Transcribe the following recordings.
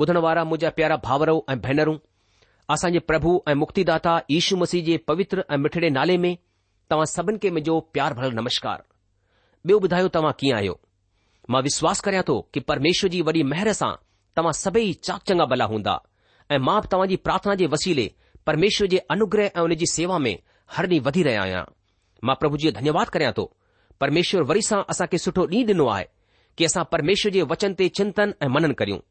ॿुधण वारा मुंहिंजा प्यारा भावरो ऐं भेनरूं असांजे प्रभु ऐं मुक्तिदाता यीशू मसीह जे पवित्र ऐं मिठड़े नाले में तव्हां सभिनी खे मुंहिंजो प्यार भरल नमस्कार ॿियो ॿुधायो तव्हां कीअं आहियो मां विश्वास करियां थो कि परमेश्वर जी वॾी महर सां तव्हां सभई चाक चंगा भला हूंदा ऐं मां तव्हांजी प्रार्थना जे वसीले परमेश्वर जे अनुग्रह ऐं उन जी सेवा में हर ॾींहुं वधी रहियो आहियां मां प्रभु जी धन्यवाद करियां थो परमेश्वर वरी सां असांखे सुठो ॾींहुं ॾिनो आहे की असां परमेश्वर जे वचन ते चिंतन ऐं मनन करियूं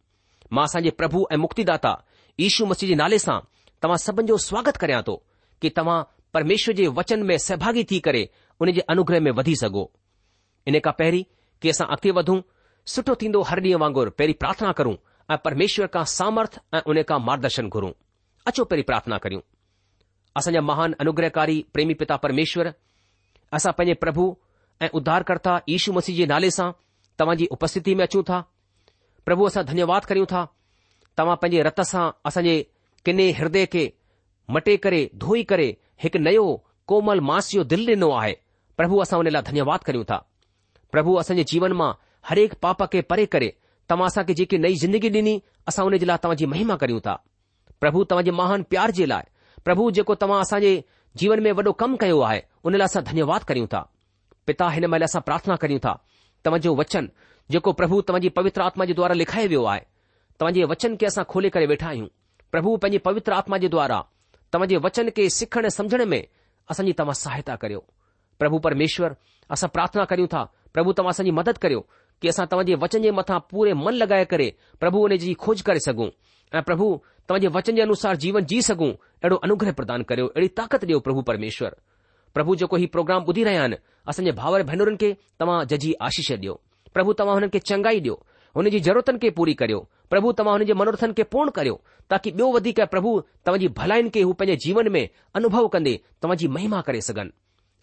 मां असांजे प्रभु ऐं मुक्तिदाता यीशू मसीह जे नाले सां तव्हां सभिनी जो स्वागत करियां थो कि तव्हां परमेश्वर जे वचन में सहभागी थी करे उन जे अनुग्रह में वधी सघो इन खां पहिरीं कि असां अॻिते वधूं सुठो थींदो हर ॾींहं वांगुर पहिरीं प्रार्थना करू ऐं परमेश्वर खां सामर्थ ऐं उन खां मार्गदर्शन घुरूं अचो पहिरीं प्रार्थना करियूं असांजा महान अनुग्रहकारी प्रेमी पिता परमेश्वर असां पंहिंजे प्रभु ऐं उद्धारकर्ता यीशू मसीह जे नाले सां तव्हां जी उपस्थिति में अचूं था પ્રભુ આસા ધન્યવાદ કરીઉં થા તમા પંજી રતસા આસજે કને હૃદય કે મટે કરે ધોઈ કરે એક નયો કોમલ માસિયો દિલ નો આહે પ્રભુ આસા ઓનેલા ધન્યવાદ કરીઉં થા પ્રભુ આસજે જીવન માં દરેક પાપ કે પરે કરે તમાસા કે જીકી નઈ જિંદગી દિની આસા ઓને જલા તવાજી મહિમા કરીઉં થા પ્રભુ તવાજી મહાન પ્યાર જીલા પ્રભુ જેકો તમા આસજે જીવન મે વડો કમ કયો આહે ઓનેલા સા ધન્યવાદ કરીઉં થા પિતા હેને મેલા સા પ્રાર્થના કરીઉં થા તમજો વચન जेको प्रभु तव्हांजी पवित्र आत्मा जे द्वारा लिखाए वियो आहे तव्हांजे वचन खे असां खोले करे वेठा आहियूं प्रभु पंहिंजी पवित्र आत्मा जे द्वारा तव्हां वचन खे सिखण समुझण में असांजी तव्हां सहायता करियो प्रभु परमेश्वर असां प्रार्थना करियूं था प्रभु तव्हां असांजी मदद करियो कि असां तव्हांजे वचन जे मथां पूरे मन लॻाए करे प्रभु हुन जी खोज करे सघूं ऐं प्रभु तव्हांजे वचन जे अनुसार जीवन जीउ सघूं अहिड़ो अनुग्रह प्रदान करियो अहिड़ी ताक़त ॾियो प्रभु परमेश्वर प्रभु जेको हीउ प्रोग्राम ॿुधी रहिया आहिनि असांजे भाउर भेनरुनि खे तव्हां जजी आशीष ॾियो પ્રભુ તમાહને કે ચંગાઈ દયો હનેજી જરૂરતને પૂરી કર્યો પ્રભુ તમાહને જે મનર્થન કે પૂર્ણ કર્યો તાકી બેવ વધી કે પ્રભુ તમજી ભલાઈન કે હું પજે જીવન મે અનુભવ કરને તમજી મહિમા કરે સગન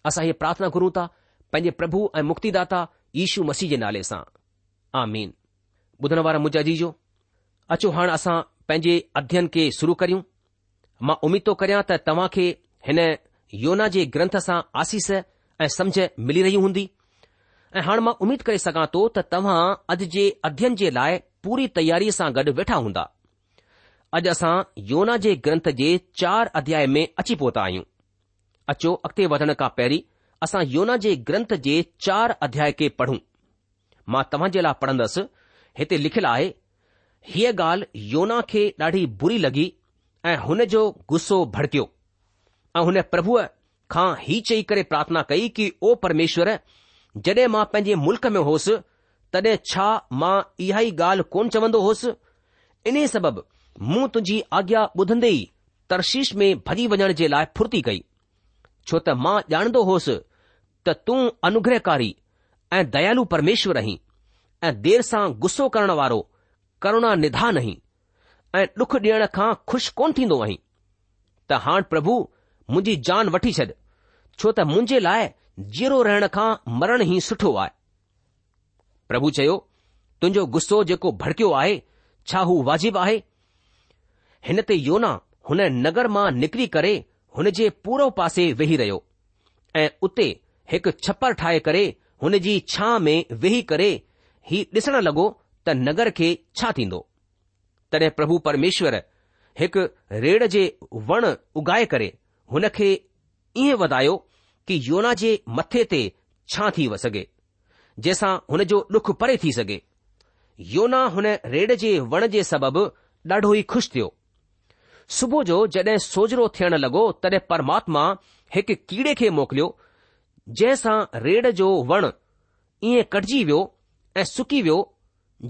આસા હે પ્રાર્થના કરું તા પજે પ્રભુ એ મુક્તિદાતા ઈશુ મસીજે નાલે સા આમીન બુધનવાર મુજાજીજો અચો હાણ આસા પજે અધ્યયન કે શુરુ કરીઉ માં ઉમીદો કરયા તા તમાકે હને યોનાજે ગ્રંથસા આશીસ એ સમજ મેલી રહી હોંધી ऐं हाणे मां उमीद करे सघां थो त तव्हां अॼु जे अध्यन जे लाइ पूरी तयारी सां गॾु वेठा हूंदा अॼु असां योना जे ग्रंथ जे चार अध्याय में अची पहुता आहियूं अचो अॻिते वधण खां पहिरीं असां योना जे ग्रंथ जे चार अध्याय खे पढ़ूं मां तव्हां जे लाइ पढ़ंदसि हिते लिखियल आहे हीअ ॻाल्हि योना खे ॾाढी बुरी लॻी ऐं हुन जो गुस्सो भड़कियो ऐं हुन प्रभुअ खां ई चई करे प्रार्थना कई की ओ परमेश्वर जॾहिं मां पंहिंजे मुल्क़ में होसि तॾहिं छा मां इहा ई ॻाल्हि कोन चवंदो होसि इन सबबि मूं तुंहिंजी आज्ञा ॿुधंदे ई तर्शीश में भॼी वञण जे लाइ फुर्ती कई छो त मां ॼाणंदो होसि त तूं अनुग्रहकारी ऐं दयालु परमेश्वर आहीं ऐं देर सां गुस्सो करण वारो करुणा निधान आहीं ऐं डुख ॾियण खां खु़शि कोन थींदो आहीं त हाणे प्रभु मुंहिंजी जान वठी छॾ छो त मुंहिंजे लाइ जीरो रहण खां मरण ई सुठो आहे प्रभु चयो तुंहिंजो गुस्सो जेको भड़कियो आहे छा हू वाजिबु आहे हिन ते योना हुन नगर मां निकिरी करे हुन जे पूरो पासे वेही रहियो ऐं उते हिकु छप्पर ठाहे करे हुन जी छांह में वेही करे ही ॾिसण लॻो त नगर खे छा थींदो तॾहिं प्रभु परमेश्वर हिकु रेड़ जे वण उगाए करे हुन खे ईअं वधायो कि योना जे मथे ते छा थी सघे जंहिंसां हुन जो डुखु परे थी सघे योना हुन रेड जे वण जे सबबि ॾाढो ई खु़शि थियो सुबुह जो जडे॒ सोजरो थियण लॻो तॾहिं परमात्मा हिकु कीडे खे मोकिलियो जंहिंसां रेड़ जो वण ईअं कटिजी वियो ऐं सुकी वियो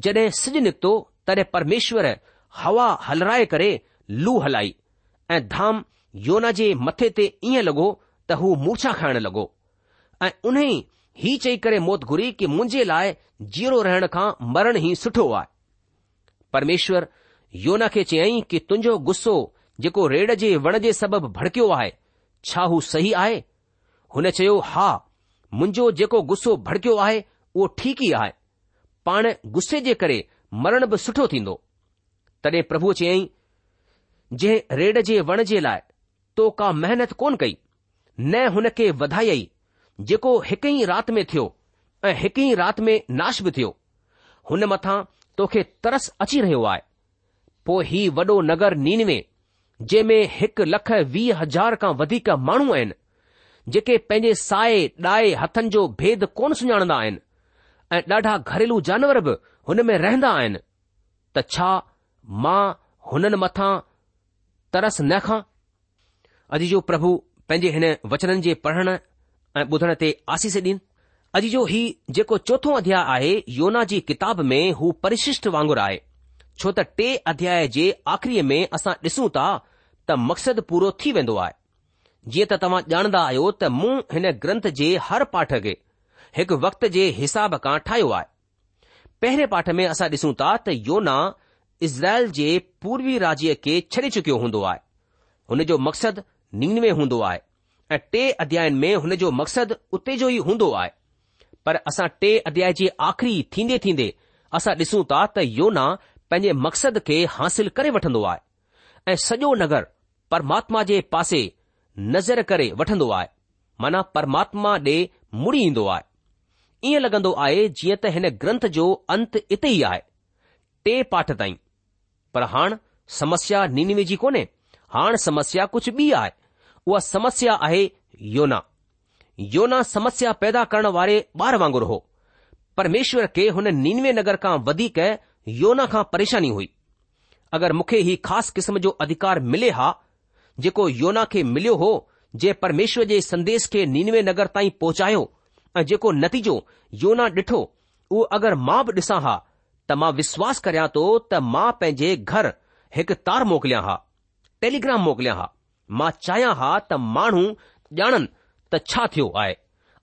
जड॒हिं सिज निकितो तॾहिं परमेश्वर हवा हलराए करे लू हलाई ऐं धाम योना जे मथे ते ईअं लॻो त हू मूर्छा खाइण लॻो ऐं उन ई हीउ चई करे मौत घुरी कि मुंहिंजे लाइ जीरो रहण खां मरण ई सुठो आहे परमेश्वर योना खे चयई कि तुंहिंजो गुस्सो जेको रेड जे वण जे सबबि भड़कियो आहे छा हू सही आहे हुन चयो हा मुंहिंजो जेको गुस्सो भड़कियो आहे उहो ठीकु ई आहे पाण गुस्से जे करे मरण बि सुठो थींदो तॾहिं प्रभु चयई जंहिं रेड जे वण जे लाइ तो का महिनत कोन कई न हुन खे वधायई जेको हिक ई राति में थियो ऐं हिक ई राति में नाश बि थियो हुन मथां तोखे तरस अची रहियो आहे पोइ ही वॾो नगर नीनवे जंहिं में हिकु लख वीह हज़ार खां वधीक माण्हू आहिनि जेके पंहिंजे साए ॾाए हथनि जो भेद कोन सुञाणंदा आहिनि ऐं ॾाढा घरेलू जानवर बि हुन में रहंदा आहिनि त छा मां हुननि मथां तरस न खां अॼु जो प्रभु पंहिंजे हिन वचननि जे पढ़ण ऐं ॿुधण ते आसीस ॾीन अॼु जो ही जेको चोथो अध्याय आहे योना जी किताब में हू परिशिष्ट वांगुरु आहे छो त टे अध्याय जे आख़िरीअ में असां ॾिसूं था त मक़सदु पूरो थी वेंदो आहे जीअं त तव्हां ॼाणंदा आहियो त मूं हिन ग्रंथ जे हर पाठ खे हिकु वक्त जे हिसाब खां ठाहियो आहे पहिरें पाठ में असां ॾिसूं था त योना इज़राइल जे पूर्वी राज्य खे छॾे चुकियो हूंदो आहे हुन जो मक़सदु निवे हूंदो आहे ऐं टे अध्यायुनि में हुन जो मक़सदु उते जो ई हूंदो आहे पर असां टे अध्याय जे आख़िरी थींदे थींदे असां ॾिसूं था त योना पंहिंजे मक़सद खे हासिल करे वठंदो आहे ऐं सॼो नगर परमात्मा जे पासे नज़र करे वठंदो आहे माना परमात्मा ॾे मुड़ी ईंदो आहे ईअं लॻंदो आहे जीअं त हिन ग्रंथ जो अंत इते ई आहे टे पाठ ताईं पर हाणे समस्या निनवे जी कोन्हे हाणे समस्या कुझु ॿी आहे उहा समस्या आहे योना योना समस्या पैदा करण वारे ॿार वांगुरु हो परमेश्वर खे हुन नीनवे नगर खां वधीक योना खां परेशानी हुई अगरि मूंखे ही ख़ासि क़िस्म जो अधिकार मिले हा जेको योना खे मिलियो हो जे परमेश्वर जे संदेश खे नीनवे नगर ताईं पहुचायो ऐं जेको नतीजो योना ॾिठो उहो अगरि मां बि ॾिसां हा त मां विश्वास करियां थो त मां पंहिंजे घर हिकु तार मोकिलियां हा टैलीग्राम मोकिलियां हा मां चाहियां हा त माण्हू ॼाणनि त छा थियो आहे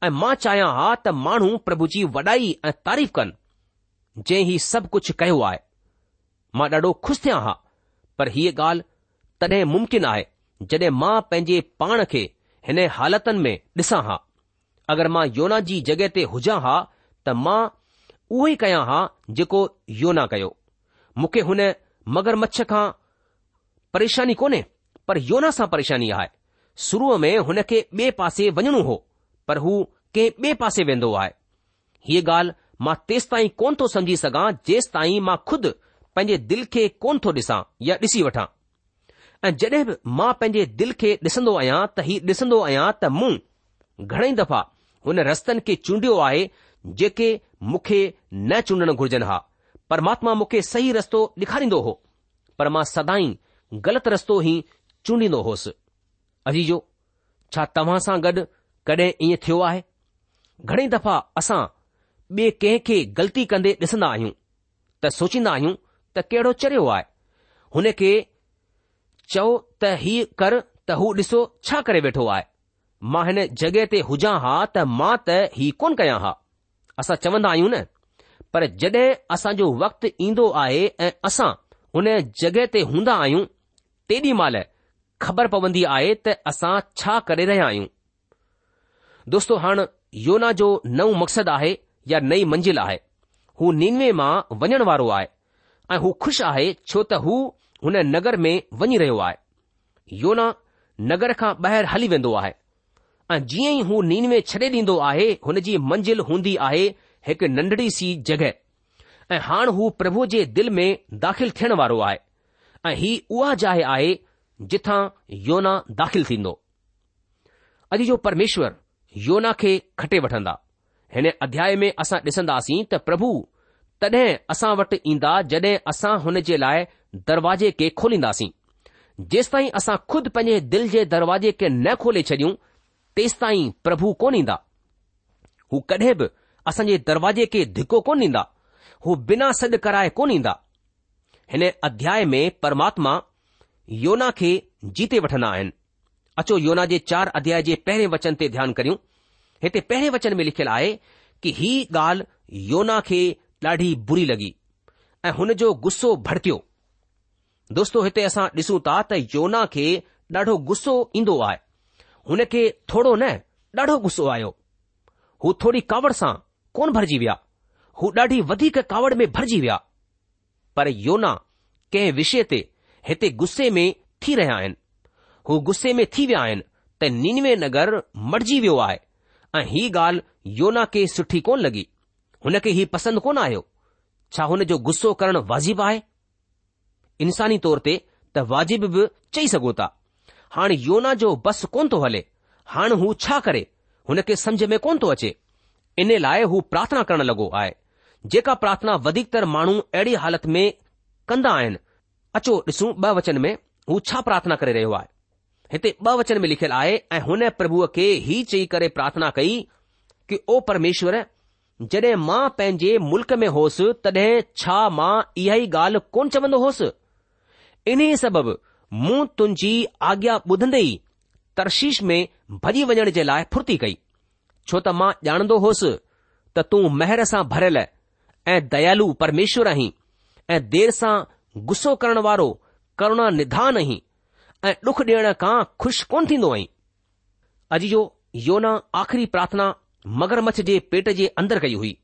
ऐं मां चाहियां हा त माण्हू प्रभु जी वॾाई ऐं तारीफ़ कनि जंहिं ही सभु कुझु कयो आहे मां ॾाढो ख़ुशि थियां हा पर हीअ ॻाल्हि तॾहिं मुमकिन आहे जॾहिं मां पंहिंजे पाण खे हिन हालतुनि में ॾिसां हा अगरि मां योना जी जॻहि ते हुजां हा त मां उहो ई कयां हा जेको योना कयो मूंखे हुन मगरमच्छ खां परेशानी कोन्हे पर योना सां परेशानी आहे शुरूअ में हुन खे ॿिए पासे वञणो हो पर हू कंहिं ॿिए पासे वेंदो आहे हीअ ॻाल्हि मां तेसि ताईं कोन थो सम्झी सघां जेसि ताईं मां खुदि पंहिंजे दिल खे कोन थो ॾिसां या ॾिसी वठां ऐं जॾहिं बि मां पंहिंजे दिल खे ॾिसंदो आहियां त हीउ ॾिसंदो आहियां त मूं घणेई दफ़ा हुन रस्तनि खे चूंडियो आहे जेके मूंखे न चूंडण घुर्जनि हा परमात्मा मूंखे सही रस्तो ॾेखारींदो हो पर मां सदाई ग़लति रस्तो ई चूंडींदो चूंडीन्दोसि अजीजो छा तव्हां सां गॾु कॾहिं ईअं थियो आहे घणेई दफ़ा असां ॿिए कंहिं खे ग़लती कंदे ॾिसंदा आहियूं त सोचींदा आहियूं त कहिड़ो चरियो आहे हुन खे चओ त हीउ कर त हू ॾिसो छा करे वेठो आहे मां हिन जॻहि ते हुजां हा त मां त ही कोन कयां हा असां चवंदा आहियूं न पर जॾहिं असांजो वक़्तु ईंदो आहे ऐं असां हुन जॻहि ते हूंदा आहियूं तेॾी महिल ख़बर पवंदी आहे त असां छा करे रहिया आहियूं दोस्तो हाणे योना जो नओ मक़सदु आहे या नई मंज़िल आहे हू नीनवे मां वञण वारो आहे ऐं हू ख़ुशि आहे छो त हू हुन नगर में वञी रहियो आहे योना नगर खां ॿाहिरि हली वेंदो आहे ऐं जीअं ई हू नीनवे छॾे ॾींदो आहे हुन जी मंज़िल हूंदी आहे हिकु नंढड़ी सी जॻहि ऐं हाणे हू प्रभु जे दिलि में दाख़िल थियण वारो आहे ऐं हीउ उहा जाइ आहे जिथां योना दाख़िल थींदो अॼु जो परमेश्वर योना खे खटे वठंदा हिन अध्याय में असां ॾिसंदासीं त प्रभु तॾहिं असां वटि ईंदा जड॒हिं असां हुन जे लाइ दरवाज़े खे खोलींदासीं जेसिताईं असां खुदि पंहिंजे दिल जे दरवाज़े खे न खोले छॾियूं तेसि ताईं प्रभु कोन ईंदा हू कॾहिं बि असांजे दरवाज़े खे धिको कोन ॾींदा हू बिना सॾु कराए कोन ईंदा हिन अध्याय में परमात्मा योना खे जीते वठंदा आहिनि अचो योना जे चार अध्याय जे पहिरें वचन ते ध्यानु करियूं हिते पहिरें वचन में लिखियलु आहे की ही ॻाल्हि योना खे ॾाढी बुरी लॻी ऐं हुन जो गुस्सो भड़कियो दोस्तो हिते असां ॾिसूं था त योना खे ॾाढो गुस्सो ईंदो आहे हुन खे थोरो न ॾाढो गुसो आयो हू थोरी कावड़ सां कोन भरिजी विया हू ॾाढी वधीक कावड़ में भरिजी विया पर योना कंहिं विषय ते हिते गुस्से में थी रहिया आहिनि हू गुस्से में थी विया आहिनि त निनवे नगर मटिजी वियो आहे ऐं ही ॻाल्हि योना खे सुठी कोन लॻी हुन खे ही पसंदि कोन आयो छा हुन जो गुस्सो करणु वाजिबु आहे इंसानी तौर ते त वाजिब बि चई सघो था हाणे योना जो बस कोन थो हले हाणे हू छा करे हुन खे समुझ में कोन थो अचे इन लाइ हू प्रार्थना करणु लॻो आहे जेका प्रार्थना वधीकतर माण्हू अहिड़ी हालति में कंदा आहिनि अचो ॾिसूं ॿ वचन में हू छा प्रार्थना करे रहियो आहे हिते ॿ वचन में लिखियलु आहे ऐं हुन प्रभुअ खे ही चई करे प्रार्थना कई कि ओ परमेश्वर जॾहिं मां पंहिंजे मुल्क़ में होसि तॾहिं छा मां इहा ई ॻाल्हि कोन चवंदो होसि इन्हीअ सबबि मूं तुंहिंजी आज्ञा ॿुधंदे ई तर्शीश में भॼी वञण जे लाइ फुर्ती कई छो त मां ॼाणंदो होसि त तूं महर सां भरियल ऐं दयालु परमेश्वर आहीं ऐं देर सां गुस्सो करण वारो करुणा निधान ई ऐं डुख ॾियण खां खु़शि कोन थींदो आई अॼु जो योना आख़िरी प्रार्थना मगरमच्छ जे पेट जे अंदर कई हुई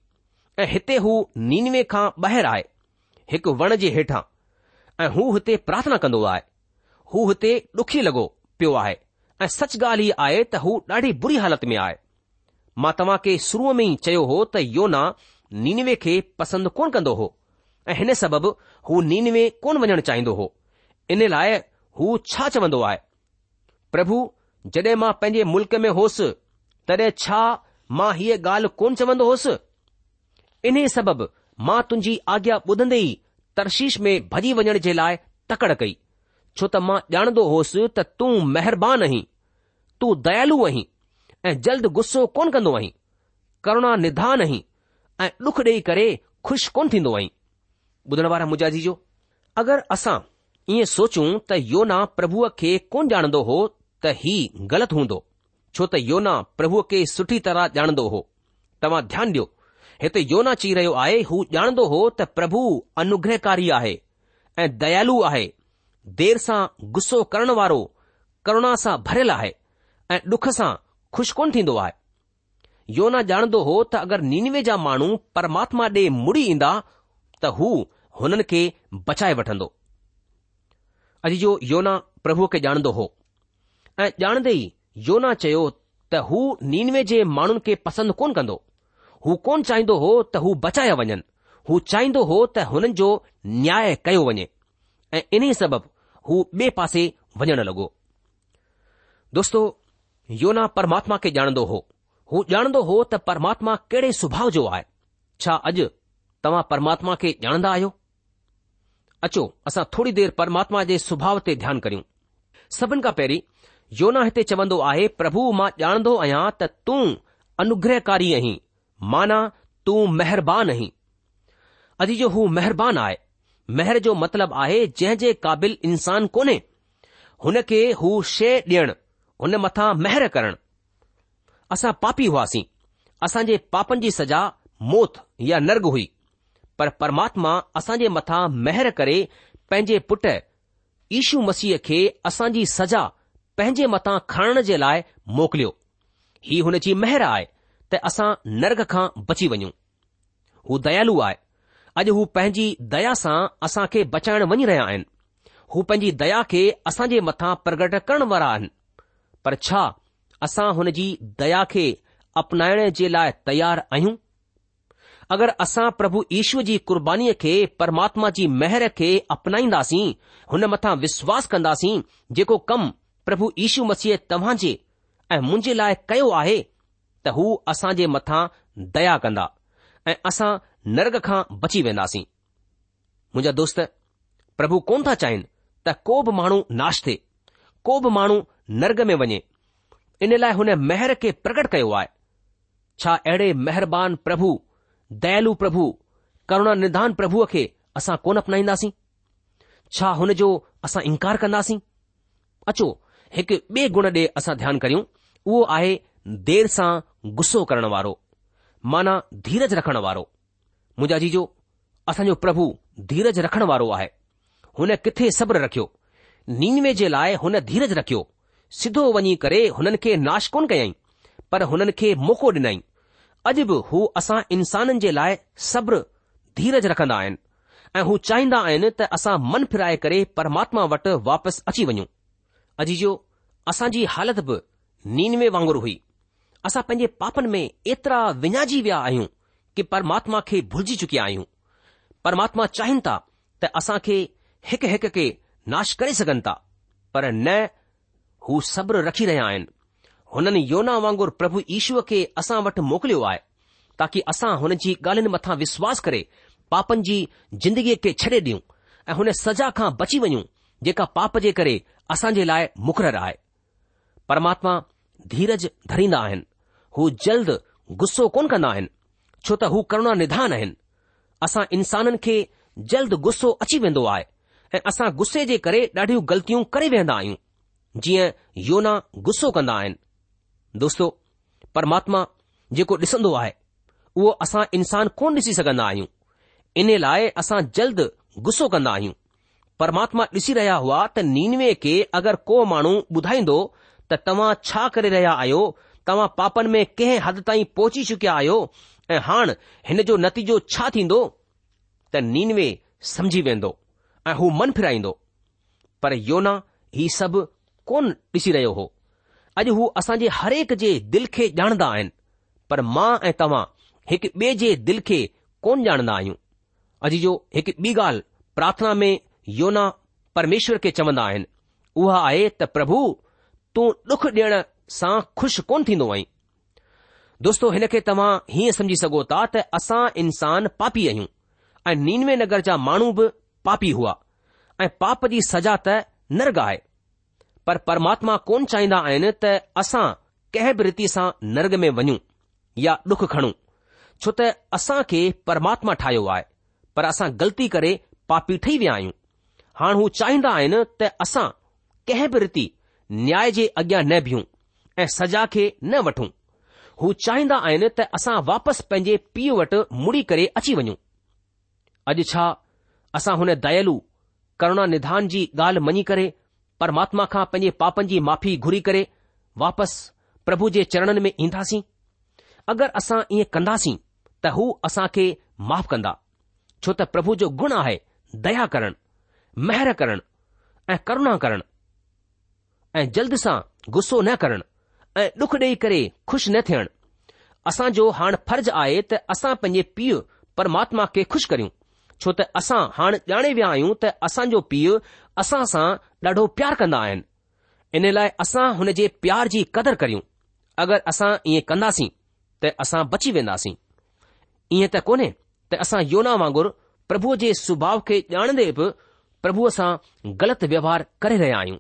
ऐं हिते हू नीनवे खां ॿाहिरि आहे हिकु वण जे हेठां ऐं हू हिते प्रार्थना कंदो आहे हू हिते डुखी लॻो पियो आहे ऐं सच ॻाल्हि हीअ आहे त हू ॾाढी बुरी हालत में आहे मां तव्हां खे शुरूअ में ई चयो हो त योना नीनवे खे पसंदि कोन कंदो हो ऐं हिन सबबि हू नीन में कोन वञणु चाहींदो हो इन लाइ हू छा चवंदो आहे प्रभु जॾहिं मां पंहिंजे मुल्क़ में होसि तॾहिं छा मां हीअ ॻाल्हि कोन चवंदो होसि इन्हे सबबि मां तुंहिंजी आज्ञा ॿुधंदे ई तर्शीश में भॼी वञण जे लाइ तकड़ कई छो त मां ॼाणंदो होसि त तूं महिरबान आहीं तूं आहीं ऐं जल्द गुस्सो कोन कंदो आहीं करुणा निधान आहीं ऐं ॾुख ॾेई करे खु़शि कोन थींदो आहीं ॿुधण वारा मुजाजी जो अगरि असां ईअं सोचूं त योना प्रभुअ खे कोन ॼाणंदो हो त ही ग़लति हूंदो छो त योना प्रभुअ खे सुठी तरह ॼाणंदो हो तव्हां ध्यानु ॾियो हिते योना चई रहियो आहे हू ॼाणंदो हो त प्रभु अनुग्रहकारी आहे ऐं दयालु आहे देर सां गुस्सो करण वारो करुणा सां भरियलु आहे ऐं डुख सां खु़शि कोन थींदो आहे योना ॼाणंदो हो त अगरि नीनवे जा माण्हू परमात्मा ॾे मुड़ी ईंदा त हू हुननि खे बचाए वठंदो अॼु जो योना प्रभु खे ॼाणंदो हो ऐं ॼाणदे ई योना चयो त हू नीनवे जे माण्हुनि खे पसंदि कोन कंदो हू कोन चाहींदो हो त हू बचाया वञनि हू चाहींदो हो त हुननि जो न्याय कयो वञे ऐं इन्हीअ सबबु हू ब॒ पासे वञण लॻो दोस्तो योना परमात्मा के ॼाणंदो हो हू ॼाणंदो हो त परमात्मा कहिड़े सुभाउ जो आहे छा अॼु तव्हां परमात्मा खे आहियो अचो असां थोरी देर परमात्मा जे सुभाउ ते ध्यानु करियूं सभिनि खां पहिरीं योना हिते चवंदो आहे प्रभु मां ॼाणंदो आहियां त तूं अनुग्रहकारी आहीं माना तूं महरबान आहीं अॼु जो हू मेहरबान आहे महर जो मतिलबु आहे जंहिं जे क़ाबिल इंसान कोन्हे हुन खे हू शइ ॾिअण हुन मथां महिर करणु असां पापी हुआसीं असांजे पापनि जी सज़ा मौत या नर्ग हुई पर परमात्मा असां जे मथा महर करे पंहिंजे पुट ईशू मसीह खे असांजी सज़ा पंहिंजे मथां खणण जे लाइ मोकिलियो ही हुन जी महर आहे त असां नर्ग खां बची वञूं हू दयालु आहे अॼु हू पंहिंजी दया सां असां खे बचाइण वञी रहिया आहिनि हू पंहिंजी दया खे असां जे मथां प्रगट करण वारा आहिनि पर छा असां हुन जी दया खे अपनाइण जे लाइ तयारु आहियूं अगरि असां प्रभु ईश्वर जी क़ुर्बानीअ खे परमात्मा जी मेहर खे अपनाईंदासीं हुन मथां विश्वास कंदासीं जेको कम प्रभु ईशू मसीह तव्हां जे ऐं मुंहिंजे लाइ कयो आहे त हू असां जे मथां दया कंदा ऐं असां नर्ग खां बची वेंदासीं मुंहिंजा दोस्त प्रभु कोन था चाहिनि त को बि माण्हू नाश थिए को बि माण्हू नर्ग में वञे इन लाइ हुन मेहर खे प्रकट कयो आहे छा अहिड़े महिरबान प्रभु दयालु प्रभु करुणा निधान प्रभुअ खे असां कोन अपनाईंदासीं छा हुन जो असां इन्कार कंदासीं अचो हिकु ॿे गुण ॾे असां ध्यानु करियूं उहो आहे देर सां गुस्सो करणु वारो माना धीरज रखणु वारो मुंजा जी असांजो प्रभु धीरज रखण वारो आहे हुन किथे सब्र रखियो नीनवे जे लाइ हुन धीरज रखियो सिधो वञी करे हुननि खे नाश कोन कयाई पर हुननि खे मौक़ो ॾिनई अॼु बि हू असां इंसाननि जे लाइ सब्र धीरज रखंदा आहिनि ऐं हू चाहींदा आहिनि त असां मन फिराए करे परमात्मा वटि वापसि अची वञूं अॼु जो असांजी हालति बि नीनवे वांगुरु हुई असां पंहिंजे पापनि में एतिरा विञाइजी विया आहियूं कि परमात्मा खे भुलिजी चुकिया आहियूं परमात्मा चाहिनि था त असां खे हिकु हिकु खे नाश करे सघनि था पर न हू सब्र रखी रहिया आहिनि हुननि योना वांगुरु प्रभु ईश्वर खे असां वटि मोकिलियो आहे ताकी असां हुन जी ॻाल्हियुनि मथां विश्वास करे पापनि जी जिंदगीअ खे छॾे ॾियूं ऐं हुन सजा खां बची वञूं जेका पाप जे करे असां जे लाइ मुक़ररु आहे परमात्मा धीरज धरींदा आहिनि हू जल्द गुस्सो कोन कंदा आहिनि छो त हू करुणा निधान आहिनि असां इंसाननि खे जल्द गुस्सो अची वेंदो आहे ऐं असां गुस्से जे करे ॾाढियूं ग़लतियूं करे वेहंदा आहियूं जीअं योना गुस्सो कंदा आहिनि दोस्तो परमात्मा जेको ॾिसंदो आहे उहो असां इंसान कोन ॾिसी सघंदा आहियूं इन लाइ असां जल्द गुसो कंदा आहियूं परमात्मा ॾिसी रहिया हुआ त नीनवे खे अगरि को माण्हू ॿुधाईंदो त तव्हां छा करे रहिया आहियो तव्हां पापनि में कंहिं हद ताईं पहुची चुकिया आहियो ऐं हाणे हिन जो नतीजो छा थींदो त नीनवे समझी वेंदो ऐं हू मन फिराईंदो पर योना ही सभु कोन ॾिसी रहियो हो अॼु हू असां जे हरक जे दिल खे ॼाणंदा आहिनि पर मां ऐं तव्हां हिकु ॿिए जे दिल खे कोन ॼाणंदा आहियूं अॼु जो हिकु ॿी ॻाल्हि प्रार्थना में योना परमेश्वर खे चवंदा आहिनि उहा आहे त प्रभु तूं डुख ॾियण सां खु़शि कोन थींदो आई दोस्तो हिन खे तव्हां हीअं समझी सघो था त असां इंसान पापी आहियूं ऐं नीनवे नगर जा माण्हू बि पापी हुआ ऐं पाप जी सजा त नर्ग आहे पर परमात्मा कोन चाहींदा आहिनि त असां कंहिं बि रीति सां नर्ग में वञूं या डुख खणूं छो त असां खे परमात्मा ठाहियो आहे पर असां ग़लती करे पापी ठही विया आहियूं हाणे हू चाहींदा आहिनि त असां कंहिं बि रीति न्याय जे अॻियां न बीहूं ऐं सजा खे न वठूं हू चाहींदा आहिनि त असां वापसि पंहिंजे पीउ वटि मुड़ी करे अची वञूं अॼु छा असां हुन दयालु करुणा निधान जी ॻाल्हि मञी करे પરમાત્મા કા પнє પાપંજી માફી ઘુરી કરે واپس પ્રભુ જે ચરણન મે ઇંધાસી અગર અસા ઇ કંદાસી ત હો અસા કે માફ કંદા છોત પ્રભુ જો ગુણ હૈ દયા કરણ મહેર કરણ એ કરુણા કરણ એ જલ્દસા ગુસ્સો ન કરણ એ દુખ દેઈ કરે ખુશ ન થણ અસા જો હાણ ફરજ આયે ત અસા પнє પિય પરમાત્મા કે ખુશ કરીઉ છોત અસા હાણ જાણે વયાયુ ત અસા જો પિય અસાસા ॾाढो प्यार कंदा आहिनि इन लाइ असां हुन जे प्यार जी क़दर करियूं अगरि असां ईअं कंदासीं त असां बची वेंदासीं ईअं त कोन्हे त असां योना वांगुरु प्रभुअ जे सुभाउ खे ॼाणंदे बि प्रभुअ सां ग़लति व्यवहार करे रहिया आहियूं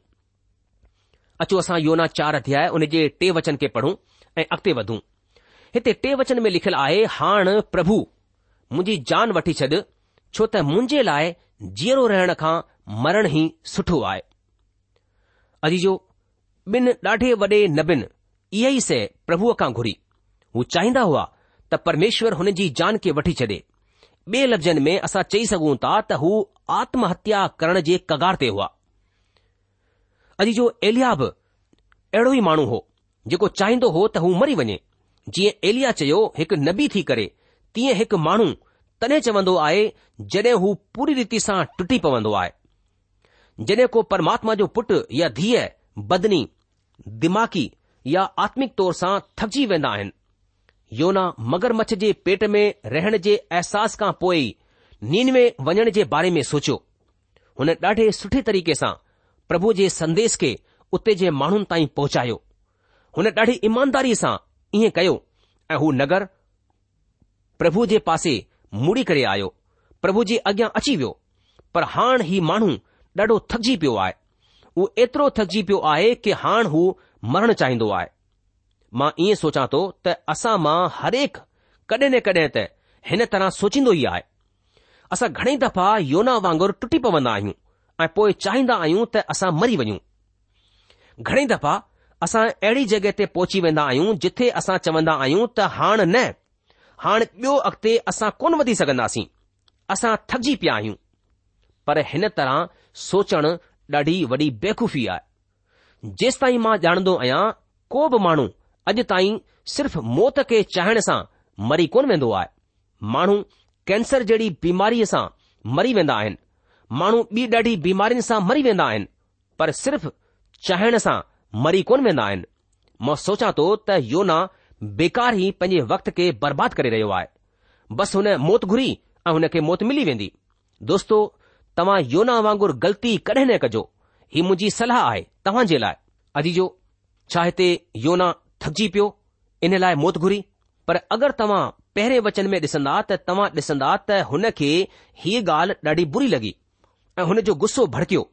अचो असां योना चार अध्याय हुन जे टे वचन खे पढ़ूं ऐं अॻिते वधूं हिते टे वचन में लिखियलु आहे हाण प्रभु मुंहिंजी जान वठी छॾ छो त मुंहिंजे लाइ जीअरो रहण खां मरण ई सुठो आहे अॼु जो ॿिन ॾाढे वॾे नबीनि इहा ई से प्रभुअ खां घुरी हू चाहींदा हुआ त परमेश्वर हुन जी जान खे वठी छॾे ॿिए लफ़्ज़नि में असां चई सघूं था त हू आत्महत्या करण जे कगार ते हुआ अॼु जो एलिया बि अहिड़ो ई माण्हू हो जेको चाहींदो हो त हू मरी वञे जीअं एलिया चयो हिकु नबी थी करे तीअं हिकु माण्हू तॾहिं चवंदो आहे जॾहिं हू पूरी रीति सां टुटी पवंदो आहे जड॒ को परमात्मा जो पुटु या धीअ बदनी दिमाग़ी या आत्मिक तौर सां थकजी वेंदा आहिनि योना मगरमच्छ जे पेट में रहण जे अहसास खां पोइ नीन में वञण जे बारे में सोचियो हुन ॾाढे सुठे तरीक़े सां प्रभु जे संदेश खे उते जे माण्हुनि ताईं पहुचायो हुन ॾाढी ईमानदारी सां ईअं कयो ऐं हू नगर प्रभु जे पासे मुड़ी करे आयो प्रभु जी अॻियां अची वियो पर हाणे ही माण्हू ॾाढो थकिजी पियो आहे हू एतिरो थकिजी पियो आहे कि हाणे हू मरण चाहींदो आहे मां ईअं सोचां थो त असां मां हरेक कॾहिं न कॾहिं त हिन तरह सोचींदो ई आहे असां घणेई दफ़ा योना वांगुरु टुटी पवंदा आहियूं ऐं पोइ चाहींदा आहियूं त असां मरी वञूं घणेई दफ़ा असां अहिड़ी जॻहि ते पहुची वेंदा आहियूं जिथे असां चवंदा आहियूं त हाणे न हाणे ॿियो अॻिते असां कोन वधी सघंदासीं असां थकिजी पिया आहियूं पर हिन तरह सोचणु ॾाढी वॾी बेखूफ़ी आहे जेसि ताईं मां ॼाणंदो आहियां को बि माण्हू अॼु ताईं सिर्फ़ मौत खे चाहिण सां मरी कोन वेंदो आहे माण्हू कैंसर जहिड़ी बीमारीअ सां मरी वेंदा आहिनि माण्हू ॿी ॾाढी बीमारियुनि सां मरी वेंदा आहिनि पर सिर्फ़ चाहिण सां मरी कोन वेंदा आहिनि मां सोचां थो त योना बेकार ई पंहिंजे वक़्त खे बर्बादु करे रहियो आहे बसि हुन मौत घुरी ऐं हुन खे मौत मिली वेंदी दोस्तो तव्हां योना वांगुरु ग़लती कॾहिं न कजो ही मुंहिंजी सलाह आहे तव्हां जे लाइ अजी जो छा हिते योना थकिजी पियो इन लाइ मौत घुरी पर अगरि तव्हां पहिरें वचन में ॾिसंदा त तव्हां ॾिसंदा त हुन खे हीअ ॻाल्हि ॾाढी बुरी लॻी ऐं हुन जो गुस्सो भड़कियो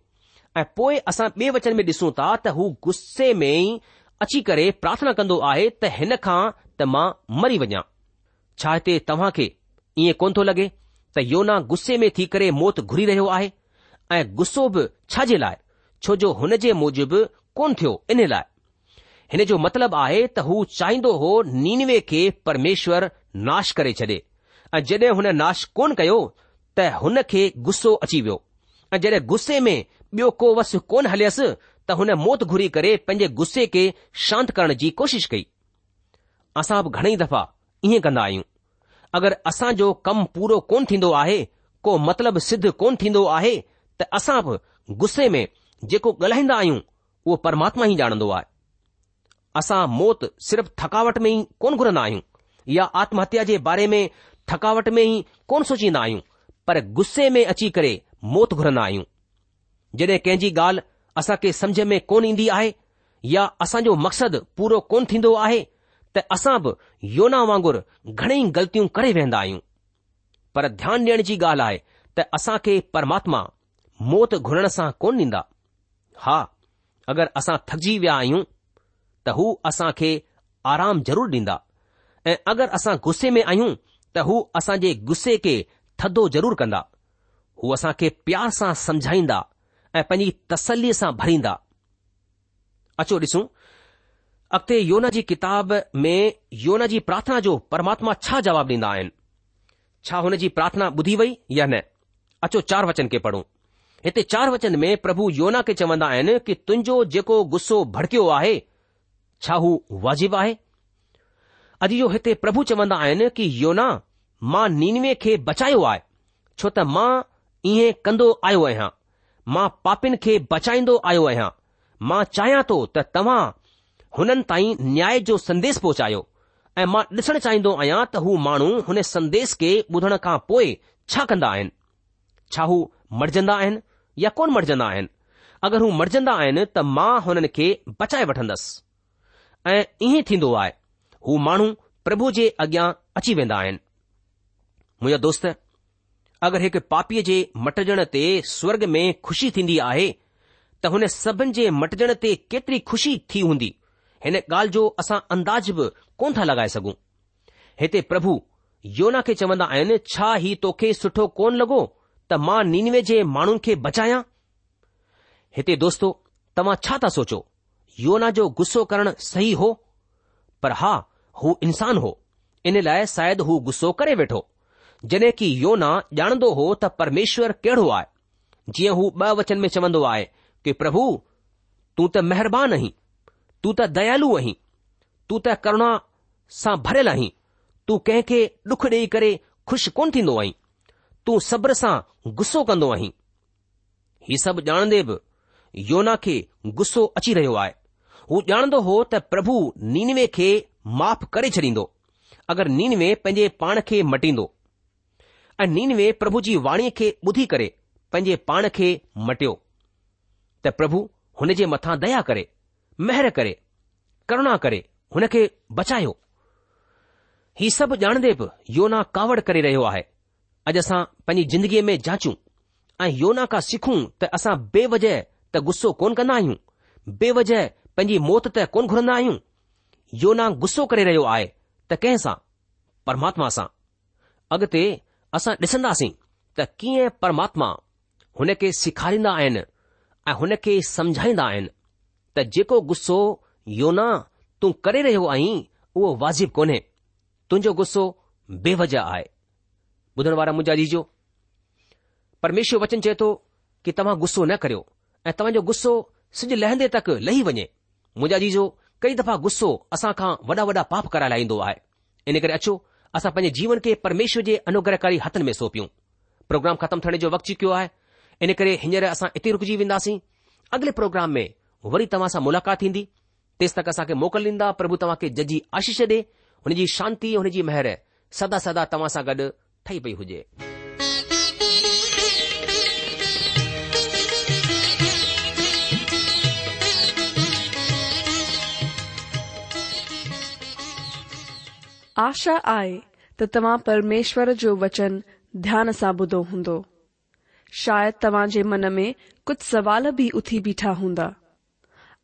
ऐं पोइ असां ॿिए वचन में ॾिसूं था त हू गुस्से में ई अची करे प्रार्थना कंदो आहे त हिन खां त मां मरी वञा छा हिते तव्हां खे ईअं कोन थो लॻे त योना गुस्से में थी करे मौत घुरी रहियो आहे ऐं गुस्सो बि छा जे लाइ छो जो हुन जे मूजिबि कोन थियो इन लाइ हिन जो मतिलबु आहे त हू चाहींदो हो नीनवे खे परमेश्वर नाश करे छॾे ऐं जड॒हिं हुन नाश कोन कयो त हुन खे गुस्सो अची वियो ऐं जॾहिं गुस्से में ॿियो को वस कोन हलियसि त हुन मौत घुरी करे पंहिंजे गुस्से खे शांत करण जी कोशिश कई असां बि घणेई दफ़ा ईअं कंदा आहियूं अगरि असांजो कमु पूरो कोन थींदो आहे को मतिलब सिद्ध कोन थींदो आहे त असां बि गुस्से में जेको ॻाल्हाईंदा आहियूं उहो परमात्मा ई ॼाणंदो आहे असां मौत सिर्फ़ थकावट में ई कोन घुरंदा आहियूं या आत्महत्या जे बारे में थकावट में ई कोन सोचींदा आहियूं पर गुस्से में अची करे मौत घुरंदा आहियूं जॾहिं कंहिंजी ॻाल्हि असांखे सम्झ में कोन ईंदी आहे या असांजो मक़सदु पूरो कोन थींदो आहे त असां बि योना वांगुरु घणेई ग़लतियूं करे वेंदा आहियूं पर ध्यानु ॾियण जी ॻाल्हि आहे त असां खे परमात्मा मौत घुरण सां कोन ॾींदा हा अगरि असां थकिजी विया आहियूं त हू असां खे आराम ज़रूरु ॾींदा ऐं अगरि असां गुस्से में आहियूं त हू असां जे गुस्से खे थधो ज़रूरु कंदा हू असां खे प्यार सां समझाईंदा ऐं पंहिंजी तसलीअ सां भरींदा अचो ॾिसूं अॻिते योना जी किताब में योना जी प्रार्थना जो परमात्मा छा जवाबु ॾींदा आहिनि छा हुनजी प्रार्थना ॿुधी वई या न अचो चार वचन खे पढ़ूं हिते चार वचन में प्रभु योना खे चवंदा आहिनि कि तुंहिंजो जेको गुस्सो भड़कियो आहे छा हू वाजिबु आहे अॼु जो हिते प्रभु चवंदा आहिनि कि योना मां नीनवे खे बचायो आहे छो त मां इहो कंदो आयो आहियां मां पापिन खे बचाईंदो आयो आहियां मां चाहियां थो त तव्हां हुननि ताईं न्याय जो संदेश पहुचायो ऐं मां ॾिसणु चाहींदो आहियां त हू माण्हू हुन संदेश खे ॿुधण खां पोइ छा कंदा आहिनि छा हू मरजंदा आहिनि या कोन मरजंदा आहिनि अगरि हू मरजंदा आहिनि त मां हुननि खे बचाए वठंदसि ऐं ईअं थींदो आहे हू माण्हू प्रभु जे अॻियां अची वेंदा आहिनि मुंहिंजा दोस्त अगरि हिकु पापीअ जे मटजण ते स्वर्ग में खुशी थींदी आहे त हुन सभिनि जे मटजण ते केतिरी खु़शी थी हूंदी हिन ॻाल्हि जो असां अंदाज़ बि कोन था लॻाए सघूं हिते प्रभु योना खे चवंदा आहिनि छा ही तोखे सुठो कोन लॻो त मां नीनवे जे माण्हुनि खे बचायां हिते दोस्तो तव्हां छा था सोचो योना जो गुस्सो करणु सही हो पर हा हू इंसान हो इन लाइ शायदि हू गुस्सो करे वेठो जॾहिं की योना ॼाणंदो हो त परमेश्वर कहिड़ो आहे जीअं हू ॿ वचन में चवंदो आहे कि प्रभु तूं त महिरबानी आहीं तू त दयालु आहीं तू त करुणा सां भरियलु आहीं तूं कंहिं खे डुख ॾेई करे खु़शि कोन थींदो आहीं तूं सब्र सां गुस्सो कंदो आहीं हीउ सभु ॼाणंदे बि योना खे गुस्सो अची रहियो आहे हू ॼाणंदो हो त प्रभु नीनवे खे माफ़ करे छॾींदो अगरि नीनवे पंहिंजे पाण खे मटींदो ऐं नीनवे प्रभु जी वाणीअ खे ॿुधी करे पंहिंजे पाण खे मटियो त प्रभु हुन जे मथां दया करे महर करे करुणा करे हुन खे बचायो ही सभु ॼाणंदे बि योना कावड़ करे रहियो आहे अॼु असां पंहिंजी ज़िंदगीअ में जाचूं ऐं योना खां सिखूं त असां बेवजह त गुस्सो कोन कंदा आहियूं बेवजह पंहिंजी मौत त कोन घुरंदा आहियूं योना गुस्सो करे रहियो आहे त कंहिं सां परमात्मा सां अॻिते असां ॾिसंदासीं त कीअं परमात्मा हुन खे सेखारींदा आहिनि ऐं हुन खे समझाईंदा आहिनि त जेको गुस्सो योना तूं करे रहियो आई उहो वाजिब कोन्हे तुंहिंजो गुस्सो बेवजह आहे ॿुधण वारा मुंहिंजा जीजो परमेश्वर वचन चए थो कि तव्हां गुस्सो न करियो ऐं तव्हांजो गुस्सो सिज लहंदे तक लही वञे मुंहिंजा जीजो कई दफ़ा गुस्सो खां वॾा वॾा पाप कराए लांदो आहे इन करे अचो असां पंहिंजे जीवन खे परमेश्वर जे अनुग्रहकारी हथनि में सौपियूं प्रोग्राम ख़तमु थियण जो वक़्तु चुकियो आहे इन करे हींअर असां इते रुकिजी वेंदासीं अॻिले प्रोग्राम में वरी तव्हां सां मुलाक़ात ईंदी तेसि तक असांखे मोकिल ॾींदा प्रभु तव्हांखे जजी आशीष ॾे हुनजी शांती जी मेहर सदा सदा तव्हां सां गॾु ठही पई हुजे आशा आहे त तव्हां परमेश्वर जो वचन ध्यान सां ॿुधो हूंदो शायदि तव्हां जे मन में कुझु सवाल बि उथी बीठा हूंदा